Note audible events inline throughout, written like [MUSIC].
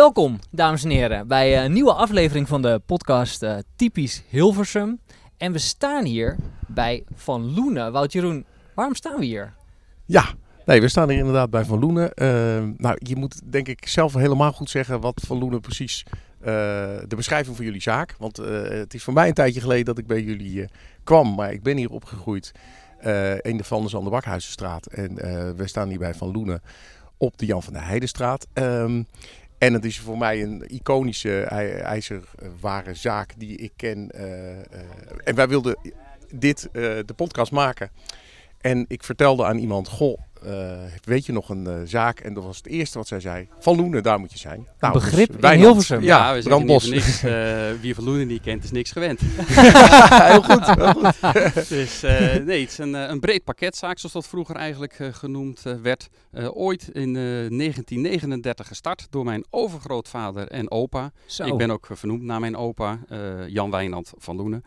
Welkom, dames en heren, bij een nieuwe aflevering van de podcast eh, Typisch Hilversum. En we staan hier bij Van Loenen. Wout Jeroen, waarom staan we hier? Ja, nee, we staan hier inderdaad bij Van Loenen. Uh, nou, je moet denk ik zelf helemaal goed zeggen wat Van Loenen precies uh, de beschrijving van jullie zaak. Want het is voor mij een tijdje geleden dat ik bij jullie kwam, maar ik ben hier opgegroeid in de Van Zande Bakhuizenstraat. En we staan hier bij Van Loenen op de Jan van der Heidenstraat. Um, en het is voor mij een iconische ijzerwarenzaak die ik ken. Uh, uh, en wij wilden dit, de podcast maken. En ik vertelde aan iemand, goh, uh, weet je nog een uh, zaak? En dat was het eerste wat zij zei. Van Loenen, daar moet je zijn. Nou, Begrip dus in Hilversum. Ja, ja we niet niks. Uh, [LAUGHS] wie Van Loenen niet kent, is niks gewend. [LAUGHS] heel goed, heel goed. [LAUGHS] dus nee, het is een, een breed pakketzaak, zoals dat vroeger eigenlijk genoemd werd. ooit in 1939 gestart door mijn overgrootvader en opa. Zo. Ik ben ook vernoemd naar mijn opa, Jan Wijnand van Loenen.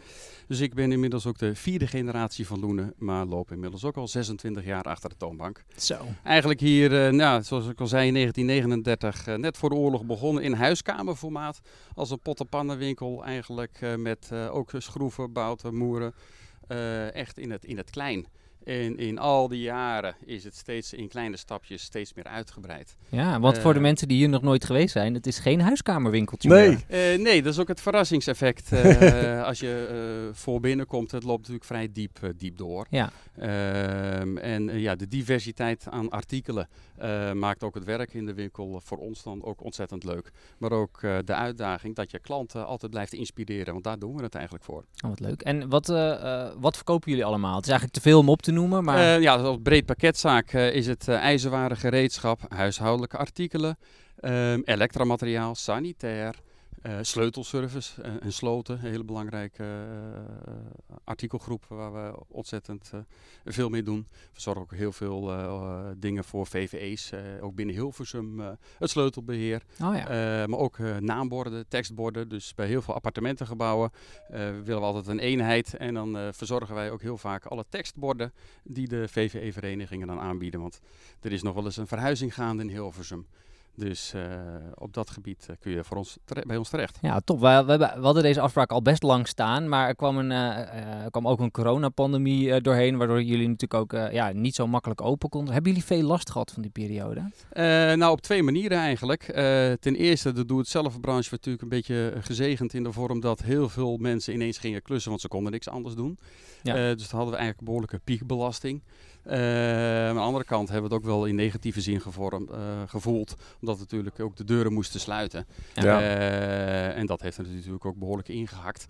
Dus ik ben inmiddels ook de vierde generatie van Loenen, maar loop inmiddels ook al 26 jaar achter de toonbank. Zo. Eigenlijk hier, uh, nou, zoals ik al zei, in 1939, uh, net voor de oorlog begonnen in huiskamerformaat. Als een pottenpannenwinkel eigenlijk uh, met ook schroeven, bouten, moeren. echt in het, in het klein. En in al die jaren is het steeds in kleine stapjes steeds meer uitgebreid. Ja, want voor de mensen die hier nog nooit geweest zijn, het is geen huiskamerwinkeltje nee. meer. Uh, nee, dat is ook het verrassingseffect. Uh, [LAUGHS] als je uh, voor binnenkomt, het loopt natuurlijk vrij diep, diep door. Ja. Ehm, en ja, de diversiteit aan artikelen maakt ook het werk in de winkel voor ons dan ook ontzettend leuk. Maar ook de uitdaging dat je klanten altijd blijft inspireren, want daar doen we het eigenlijk voor. Oh, wat leuk. En wat, wat verkopen jullie allemaal? Het is eigenlijk te veel om op te noemen. Maar... Uh, ja, als breed pakketzaak uh, is het uh, ijzerwaren, gereedschap, huishoudelijke artikelen, elektramateriaal, sanitair, sleutelservice en sloten. Een hele belangrijke artikelgroep waar we ontzettend veel mee doen. We zorgen ook heel veel dingen voor VVE's, ook binnen Hilversum, het sleutelbeheer. Oh ja. maar ook naamborden, tekstborden. Dus bij heel veel appartementengebouwen willen we altijd een eenheid. En dan verzorgen wij ook heel vaak alle tekstborden die de VVE-verenigingen dan aanbieden. Want er is nog wel eens een verhuizing gaande in Hilversum. Dus uh, op dat gebied uh, kun je voor ons bij ons terecht. Ja, top. We, we, we, hadden deze afspraak al best lang staan, maar er kwam, een, uh, kwam ook een coronapandemie doorheen, waardoor jullie natuurlijk ook ja, niet zo makkelijk open konden. Hebben jullie veel last gehad van die periode? nou, op twee manieren eigenlijk. ten eerste, de doe-het-zelf-branche werd natuurlijk een beetje gezegend in de vorm dat heel veel mensen ineens gingen klussen, want ze konden niks anders doen. Ja. dus dan hadden we eigenlijk een behoorlijke piekbelasting. Uh, aan de andere kant hebben we het ook wel in negatieve zin gevormd, uh, gevoeld. Omdat we natuurlijk ook de deuren moesten sluiten. Ja. Uh, en dat heeft er natuurlijk ook behoorlijk ingehakt.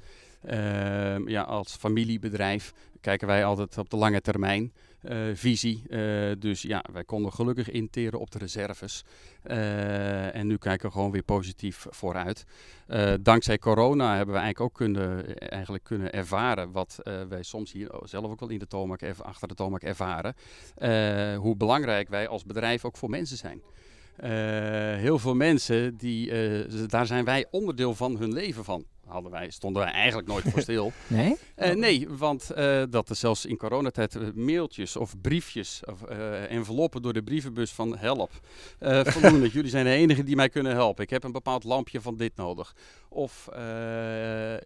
Ja, als familiebedrijf kijken wij altijd op de lange termijn. Uh, visie. Uh, dus ja, wij konden gelukkig interen op de reserves. Uh, en nu kijken we gewoon weer positief vooruit. dankzij corona hebben we eigenlijk ook kunnen, eigenlijk kunnen ervaren wat wij soms hier zelf ook wel in de achter de toonbank ervaren. hoe belangrijk wij als bedrijf ook voor mensen zijn. heel veel mensen, die, daar zijn wij onderdeel van hun leven van hadden wij, stonden wij eigenlijk nooit voor stil. [LAUGHS] nee? Uh, nee, want uh, dat er zelfs in coronatijd uh, mailtjes of briefjes of enveloppen door de brievenbus van help. voldoende, jullie zijn de enige die mij kunnen helpen. Ik heb een bepaald lampje van dit nodig. Of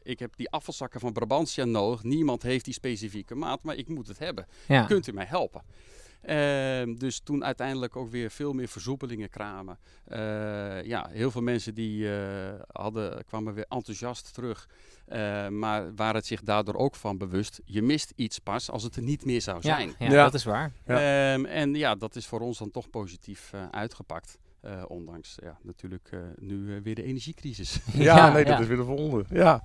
ik heb die afvalzakken van Brabantia nodig. Niemand heeft die specifieke maat, maar ik moet het hebben. Ja. Kunt u mij helpen? Uh, dus toen uiteindelijk ook weer veel meer versoepelingen kramen. Uh, ja, heel veel mensen die uh, hadden, kwamen weer enthousiast terug. maar waren het zich daardoor ook van bewust. Je mist iets pas als het er niet meer zou zijn. Ja, ja dat is waar. Ja. Ehm, en ja, dat is voor ons dan toch positief uitgepakt. Uh, ondanks ja, natuurlijk uh, nu uh, weer de energiecrisis. [LAUGHS] Ja, ja nee, dat is weer de volgende. Ja.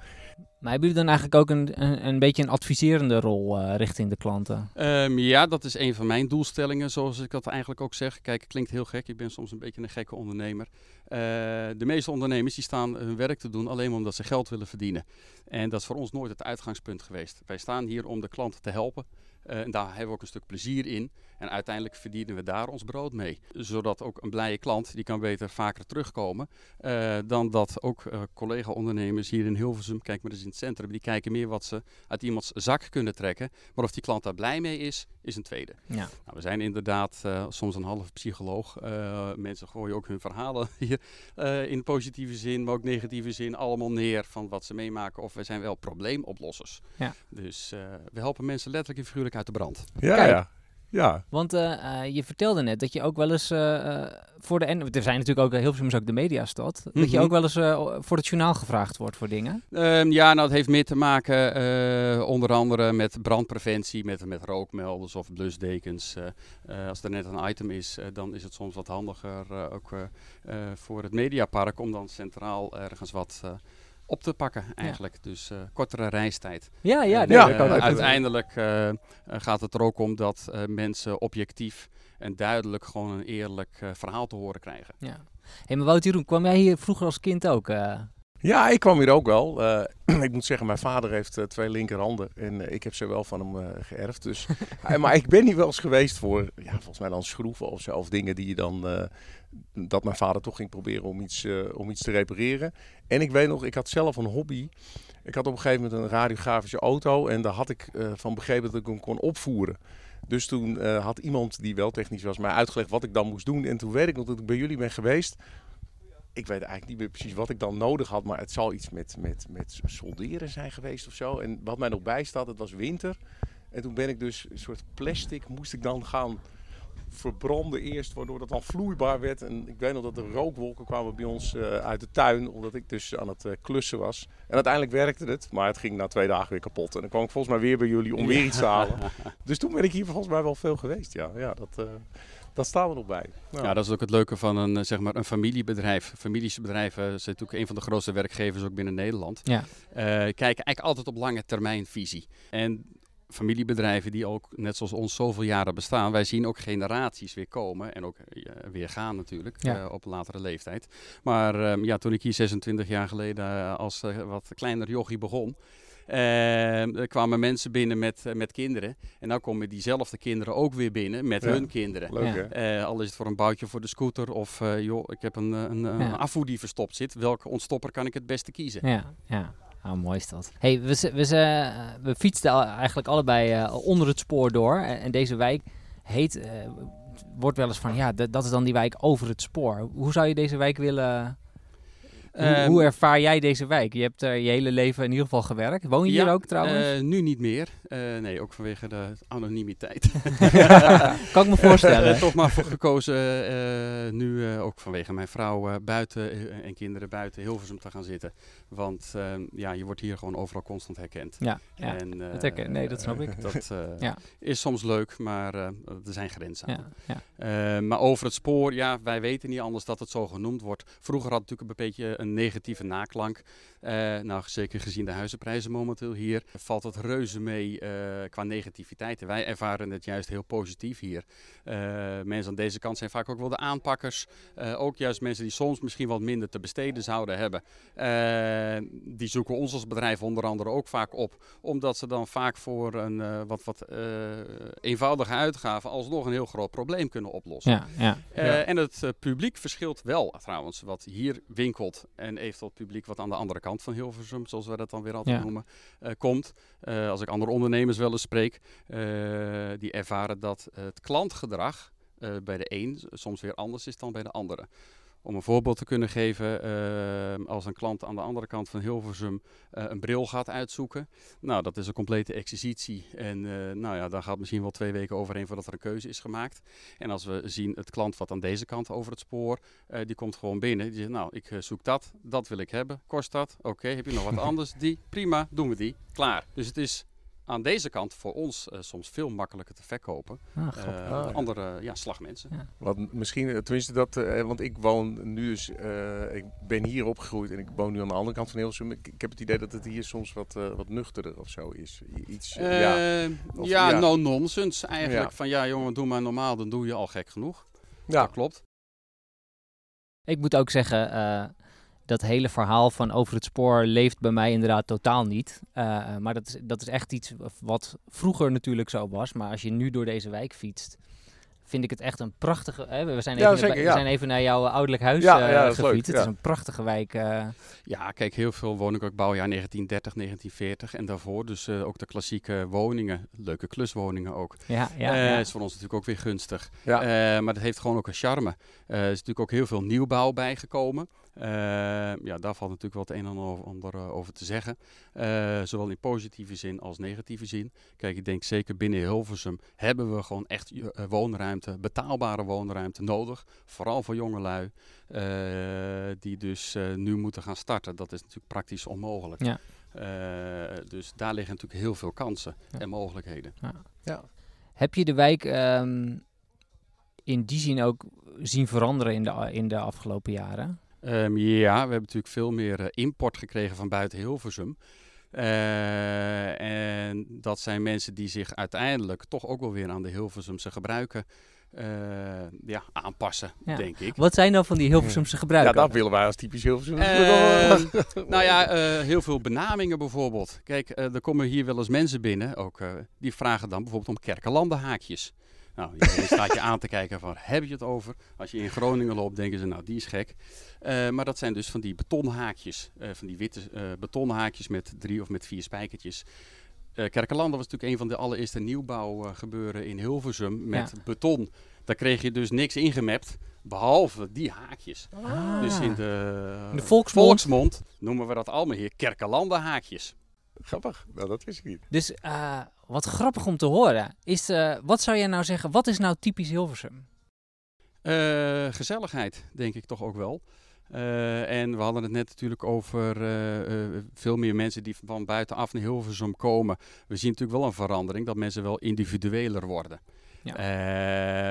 Maar hebben jullie dan eigenlijk ook een, een, een beetje een adviserende rol richting de klanten? Um, ja, dat is een van mijn doelstellingen, zoals ik dat eigenlijk ook zeg. Kijk, het klinkt heel gek. Ik ben soms een beetje een gekke ondernemer. de meeste ondernemers die staan hun werk te doen alleen maar omdat ze geld willen verdienen. En dat is voor ons nooit het uitgangspunt geweest. Wij staan hier om de klant te helpen. Uh, en daar hebben we ook een stuk plezier in. En uiteindelijk verdienen we daar ons brood mee. Zodat ook een blije klant, die kan beter vaker terugkomen. Uh, dan dat ook uh, collega-ondernemers hier in Hilversum, kijk maar eens in het centrum. Die kijken meer wat ze uit iemands zak kunnen trekken. Maar of die klant daar blij mee is, is een tweede. Ja. Nou, we zijn inderdaad uh, soms een half psycholoog. Uh, mensen gooien ook hun verhalen [LAUGHS] hier uh, in positieve zin, maar ook negatieve zin allemaal neer van wat ze meemaken. Of we zijn wel probleemoplossers. Ja. Dus we helpen mensen letterlijk en figuurlijk uit de brand. Ja, Kijk. ja. Ja. Want uh, je vertelde net dat je ook wel eens uh, voor de... En er zijn natuurlijk ook heel veel ook de mediastad. Mm Dat je mhm. ook wel eens voor het journaal gevraagd wordt voor dingen. Um, ja, nou het heeft meer te maken onder andere met brandpreventie, met, met rookmelders of blusdekens. als er net een item is, dan is het soms wat handiger ook voor het mediapark om dan centraal ergens wat op te pakken eigenlijk. Dus uh, kortere reistijd. Ja, ja. ja uh, uiteindelijk uh, gaat het er ook om dat mensen objectief en duidelijk gewoon een eerlijk verhaal te horen krijgen. Ja. Hey, maar Wouter Jeroen, kwam jij hier vroeger als kind ook? Ja, ik kwam hier ook wel. [CLEARS THROAT] ik moet zeggen, mijn vader heeft twee linkerhanden en ik heb ze wel van hem geërfd. Dus, [LAUGHS] maar ik ben hier wel eens geweest voor, ja, volgens mij dan schroeven of zo, of dingen die je dan dat mijn vader toch ging proberen om iets, om iets te repareren. En ik weet nog, ik had zelf een hobby. Ik had op een gegeven moment een radiografische auto en daar had ik van begrepen dat ik hem kon opvoeren. Dus toen had iemand die wel technisch was mij uitgelegd wat ik dan moest doen. En toen weet ik nog dat ik bij jullie ben geweest. Ik weet eigenlijk niet meer precies wat ik dan nodig had, maar het zal iets met, met, met solderen zijn geweest of zo. En wat mij nog bijstaat, het was winter. En toen ben ik dus een soort plastic, moest ik dan gaan verbrandde eerst, waardoor dat dan vloeibaar werd. En ik weet nog dat de rookwolken kwamen bij ons uh, uit de tuin, omdat ik dus aan het uh, klussen was. En uiteindelijk werkte het, maar het ging na twee dagen weer kapot. En dan kwam ik volgens mij weer bij jullie om weer iets te halen. [LAUGHS] Dus toen ben ik hier volgens mij wel veel geweest, ja. ja dat, uh, dat staan we nog bij. Nou. Ja, dat is ook het leuke van een, zeg maar een familiebedrijf. Familiebedrijven zijn natuurlijk een van de grootste werkgevers ook binnen Nederland. Ja. kijken eigenlijk altijd op lange termijn visie. En familiebedrijven die ook, net zoals ons, zoveel jaren bestaan. Wij zien ook generaties weer komen en ook uh, weer gaan natuurlijk uh, op latere leeftijd. Maar uh, ja, toen ik hier 26 jaar geleden eh, als wat kleiner jochie begon, er kwamen mensen binnen met, met kinderen. En dan komen diezelfde kinderen ook weer binnen met hun kinderen. Leuk, al is het voor een boutje voor de scooter of joh, ik heb een, een, een afvoer die verstopt zit. Welke ontstopper kan ik het beste kiezen? Ja, ja. Nou, mooi is dat. Hey, we, we, we fietsten eigenlijk allebei uh, onder het spoor door. En, deze wijk heet, uh, wordt wel eens van, ja, dat is dan die wijk over het spoor. Hoe zou je deze wijk willen hoe, hoe, ehm, ervaar jij deze wijk? Je hebt er je hele leven in ieder geval gewerkt. Woon je hier ook trouwens? Uh, nu niet meer. Uh, nee, ook vanwege de anonimiteit. [LAUGHS] kan ik me voorstellen. Toch maar voor gekozen nu ook vanwege mijn vrouw buiten en kinderen buiten Hilversum te gaan zitten. Want ehm, ja, je wordt hier gewoon overal constant herkend. Ja, ja en, dat herken, nee, dat snap ik. Dat ja. is soms leuk, maar er zijn grenzen aan. Ja, maar over het spoor, ja, wij weten niet anders dat het zo genoemd wordt. Vroeger had het natuurlijk een beetje een negatieve naklank. Uh, nou, zeker gezien de huizenprijzen momenteel hier, valt het reuze mee uh, qua negativiteit. wij ervaren het juist heel positief hier. Uh, mensen aan deze kant zijn vaak ook wel de aanpakkers. ook juist mensen die soms misschien wat minder te besteden zouden hebben. die zoeken ons als bedrijf onder andere ook vaak op. Omdat ze dan vaak voor een wat, wat eenvoudige uitgave alsnog een heel groot probleem kunnen oplossen. Ja, ja, ja. En het publiek verschilt wel trouwens, wat hier winkelt en eventueel het publiek wat aan de andere kant van Hilversum, zoals we dat dan weer altijd noemen, uh, komt. Uh, als ik andere ondernemers wel eens spreek, uh, die ervaren dat het klantgedrag bij de een soms weer anders is dan bij de andere. Om een voorbeeld te kunnen geven, uh, als een klant aan de andere kant van Hilversum uh, een bril gaat uitzoeken. Nou, dat is een complete exercitie. En uh, nou ja, daar gaat misschien wel twee weken overheen voordat er een keuze is gemaakt. En als we zien het klant wat aan deze kant over het spoor, die komt gewoon binnen. Die zegt, nou, ik zoek dat, dat wil ik hebben. Kost dat? Oké, heb je nog wat [LAUGHS] anders? Die, prima, doen we die. Klaar. Dus het is aan deze kant voor ons uh, soms veel makkelijker te verkopen. Ah, uh, ah, andere ja, slagmensen. Ja. Want misschien, eh, tenminste dat, uh, want ik woon nu dus, ik ben hier opgegroeid en ik woon nu aan de andere kant van Hilversum. Ik, ik heb het idee dat het hier soms wat, wat nuchterder of zo is. Iets, ja, of, ja, ja, no nonsense eigenlijk. Van ja jongen, doe maar normaal, dan doe je al gek genoeg. Ja. Dat klopt. Ik moet ook zeggen, dat hele verhaal van over het spoor leeft bij mij inderdaad totaal niet. Uh, maar dat is, dat is echt iets wat vroeger natuurlijk zo was. Maar als je nu door deze wijk fietst, vind ik het echt een prachtige... Hè, we, zijn even, we zijn even naar jouw ouderlijk huis ja, uh, gefietst. Het is een prachtige wijk. Ja, kijk, heel veel woningen ook bouwjaar 1930, 1940 en daarvoor. Dus ook de klassieke woningen, leuke kluswoningen ook. Ja, ja, is voor ons natuurlijk ook weer gunstig. maar dat heeft gewoon ook een charme. er is natuurlijk ook heel veel nieuwbouw bijgekomen. Uh, ja, daar valt natuurlijk wel het een en ander uh, over te zeggen. Uh, zowel in positieve zin als negatieve zin. Kijk, ik denk zeker binnen Hilversum hebben we gewoon echt woonruimte, betaalbare woonruimte nodig. Vooral voor jongelui die dus nu moeten gaan starten. Dat is natuurlijk praktisch onmogelijk. Ja. dus daar liggen natuurlijk heel veel kansen en mogelijkheden. Ja. ja. Heb je de wijk um, in die zin ook zien veranderen in de, in de afgelopen jaren? Um, ja, we hebben natuurlijk veel meer uh, import gekregen van buiten Hilversum. Uh, en dat zijn mensen die zich uiteindelijk toch ook wel weer aan de Hilversumse gebruiken uh, ja, aanpassen, denk ik. Wat zijn dan van die Hilversumse gebruiken? Ja, dat willen wij als typisch Hilversum. [LAUGHS] nou ja, heel veel benamingen bijvoorbeeld. Kijk, er komen hier wel eens mensen binnen, ook, die vragen dan bijvoorbeeld om kerkenlandenhaakjes. Nou, je staat je aan te kijken van, heb je het over? Als je in Groningen loopt, denken ze, nou, die is gek. Uh, maar dat zijn dus van die betonhaakjes, uh, van die witte uh, betonhaakjes met drie of met vier spijkertjes. Kerkenlanden was natuurlijk een van de allereerste nieuwbouwgebeuren in Hilversum met beton. Daar kreeg je dus niks ingemapt, behalve die haakjes. Ah. Dus in de, in de volksmond. volksmond. noemen we dat allemaal hier Kerkenlanden haakjes. Grappig, nou, dat wist ik niet. Dus wat grappig om te horen. Is, uh, wat zou jij nou zeggen, wat is nou typisch Hilversum? Uh, gezelligheid, denk ik toch ook wel. Uh, en we hadden het net natuurlijk over veel meer mensen die van buitenaf naar Hilversum komen. We zien natuurlijk wel een verandering, dat mensen wel individueler worden. Ja.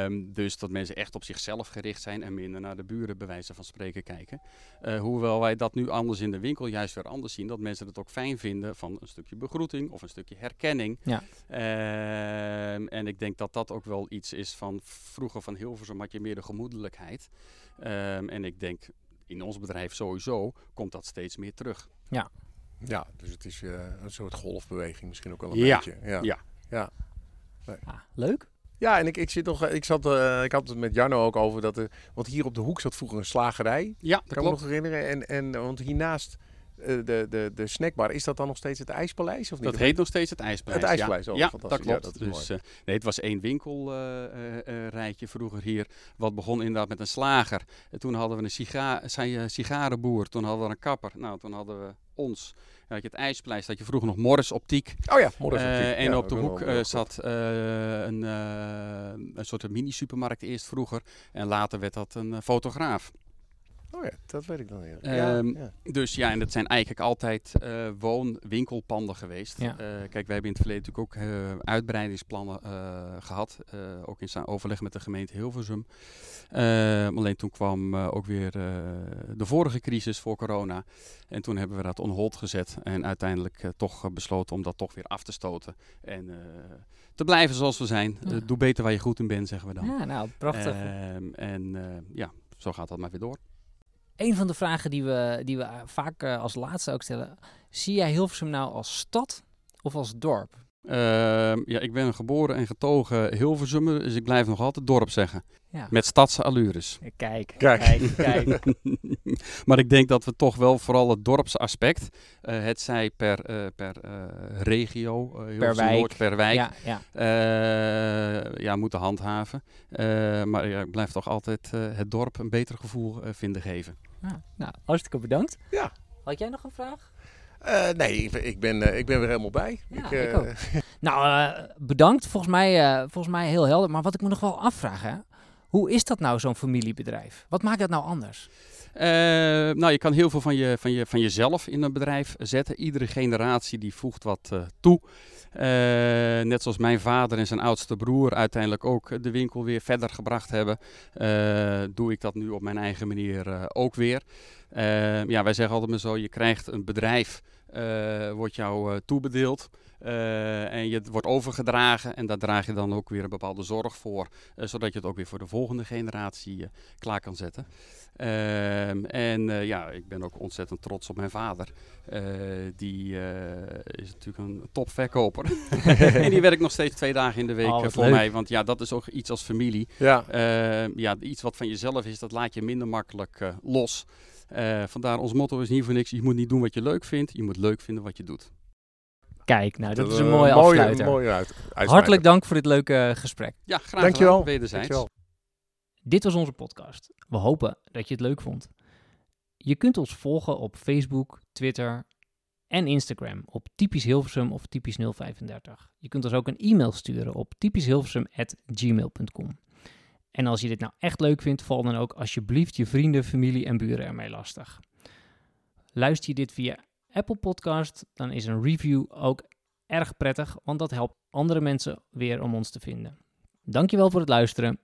Ehm, dus dat mensen echt op zichzelf gericht zijn en minder naar de buren bij wijze van spreken kijken. Uh, hoewel wij dat nu anders in de winkel juist weer anders zien. Dat mensen het ook fijn vinden van een stukje begroeting of een stukje herkenning. Ja. Ehm, en ik denk dat dat ook wel iets is van vroeger van Hilversum had je meer de gemoedelijkheid. Ehm, en ik denk in ons bedrijf sowieso komt dat steeds meer terug. Ja, ja dus het is uh, een soort golfbeweging misschien ook wel een ja. beetje. Ja, ja. ja. Nee. Ah, leuk. Ja, en ik, ik, zit nog, ik, zat, uh, ik had het met Jarno ook over dat. er, want hier op de hoek zat vroeger een slagerij. Ja, dat kan ik me nog herinneren. En, en want hiernaast uh, de, de, de snackbar, is dat dan nog steeds het IJspaleis? Of niet? Dat heet nog steeds het IJspaleis. Het IJspaleis, ja. Oh, ja, dat klopt. Ja, dat dus, uh, nee, het was één winkelrijtje vroeger hier. Wat begon inderdaad met een slager. En toen hadden we een siga sigarenboer. Toen hadden we een kapper. Nou, toen hadden we ons je het IJspleis, dat je vroeger nog Morris Optiek. Oh ja, Morris Optiek. Uh, en op de hoek uh, zat uh, een, een soort mini-supermarkt eerst vroeger. En later werd dat een fotograaf. Oh ja, dat weet ik dan heel. Um, ja, Dus ja, en dat zijn eigenlijk altijd uh, woon-winkelpanden geweest. Ja. Uh, kijk, wij hebben in het verleden natuurlijk ook uh, uitbreidingsplannen gehad. ook in overleg met de gemeente Hilversum. alleen toen kwam ook weer de vorige crisis voor corona. En toen hebben we dat on hold gezet. En uiteindelijk toch besloten om dat toch weer af te stoten. En te blijven zoals we zijn. doe beter waar je goed in bent, zeggen we dan. Ja, nou, prachtig. Ehm, en ja, zo gaat dat maar weer door. Een van de vragen die we, die we vaak uh, als laatste ook stellen. Zie jij Hilversum nou als stad of als dorp? Uh, ja, ik ben geboren en getogen Hilversummer, dus ik blijf nog altijd dorp zeggen. Ja. Met stadse allures. Kijk, kijk, kijk. kijk. [LAUGHS] [LAUGHS] maar ik denk dat we toch wel vooral het dorpsaspect, uh, het zij per, uh, per regio, per wijk, Noord, per wijk, ja, ja. ja moeten handhaven. maar ja, ik blijf toch altijd het dorp een beter gevoel vinden geven. nou, hartstikke bedankt. Ja. Had jij nog een vraag? Uh, nee, ik, ik, ben, uh, ik ben weer helemaal bij. Ja, ik, uh... ik [LAUGHS] nou, bedankt. Volgens mij, volgens mij heel helder. Maar wat ik me nog wel afvraag, hè? hoe is dat nou, zo'n familiebedrijf? Wat maakt dat nou anders? Nou, je kan heel veel van, je, van, je, van jezelf in een bedrijf zetten. Iedere generatie die voegt wat toe. net zoals mijn vader en zijn oudste broer uiteindelijk ook de winkel weer verder gebracht hebben, doe ik dat nu op mijn eigen manier ook weer. Ja, wij zeggen altijd maar zo, je krijgt een bedrijf, wordt jou toebedeeld. En je wordt overgedragen en daar draag je dan ook weer een bepaalde zorg voor, zodat je het ook weer voor de volgende generatie klaar kan zetten. Ehm, en ja, ik ben ook ontzettend trots op mijn vader. Die is natuurlijk een topverkoper. [LAUGHS] en die werkt nog steeds twee dagen in de week oh, voor leuk. mij. Want ja, dat is ook iets als familie. Ja. Ehm, ja, iets wat van jezelf is, dat laat je minder makkelijk los. vandaar ons motto is niet voor niks. Je moet niet doen wat je leuk vindt. Je moet leuk vinden wat je doet. Kijk, nou, dat, is een mooie afsluiter. Mooie, mooie uit, Hartelijk dank voor dit leuke gesprek. Ja, graag Dankjewel. gedaan. Wederzijds. Dankjewel. Dit was onze podcast. We hopen dat je het leuk vond. Je kunt ons volgen op Facebook, Twitter en Instagram op typisch Hilversum of typisch 035. Je kunt ons ook een e-mail sturen op typischhilversum@gmail.com. En als je dit nou echt leuk vindt, val dan ook alsjeblieft je vrienden, familie en buren ermee lastig. Luister je dit via Apple Podcast, dan is een review ook erg prettig, want dat helpt andere mensen weer om ons te vinden. Dankjewel voor het luisteren